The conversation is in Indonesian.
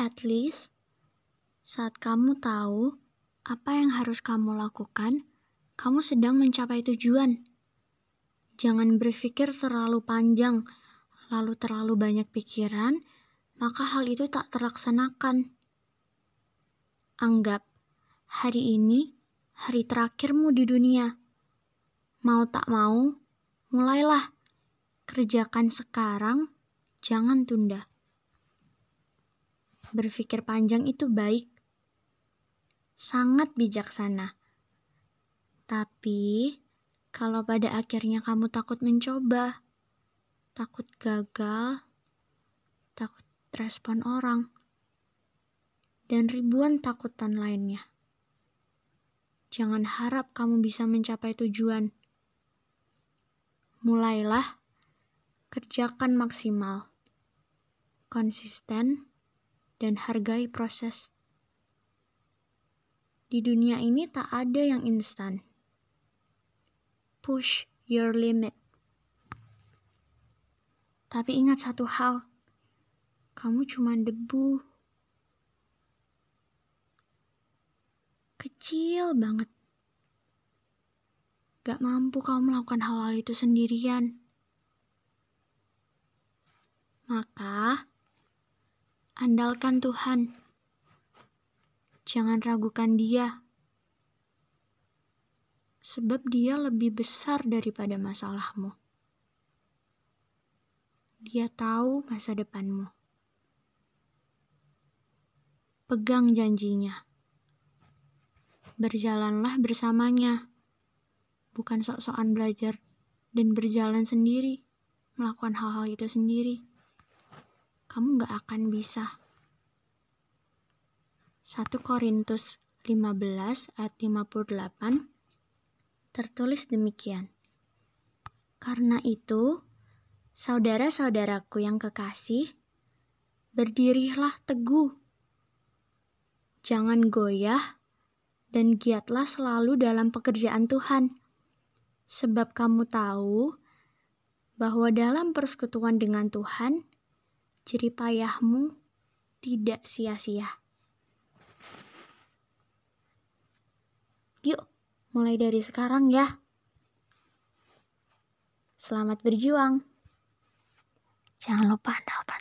At least, saat kamu tahu apa yang harus kamu lakukan, kamu sedang mencapai tujuan. Jangan berpikir terlalu panjang, lalu terlalu banyak pikiran, maka hal itu tak terlaksanakan. Anggap hari ini hari terakhirmu di dunia. Mau tak mau, mulailah. Kerjakan sekarang, jangan tunda. Berpikir panjang itu baik, sangat bijaksana. Tapi, kalau pada akhirnya kamu takut mencoba, takut gagal, takut respon orang, dan ribuan takutan lainnya, jangan harap kamu bisa mencapai tujuan. Mulailah, kerjakan maksimal, konsisten, dan hargai proses. Di dunia ini tak ada yang instan. Push your limit. Tapi ingat satu hal, kamu cuma debu. Kecil banget. Gak mampu kamu melakukan hal-hal itu sendirian. Maka, Andalkan Tuhan. Jangan ragukan Dia, sebab Dia lebih besar daripada masalahmu. Dia tahu masa depanmu. Pegang janjinya. Berjalanlah bersamanya, bukan sok-sokan belajar dan berjalan sendiri, melakukan hal-hal itu sendiri kamu gak akan bisa. 1 Korintus 15 ayat 58 tertulis demikian. Karena itu, saudara-saudaraku yang kekasih, berdirilah teguh. Jangan goyah dan giatlah selalu dalam pekerjaan Tuhan. Sebab kamu tahu bahwa dalam persekutuan dengan Tuhan, jeripayahmu tidak sia-sia. Yuk, mulai dari sekarang ya. Selamat berjuang. Jangan lupa andalkan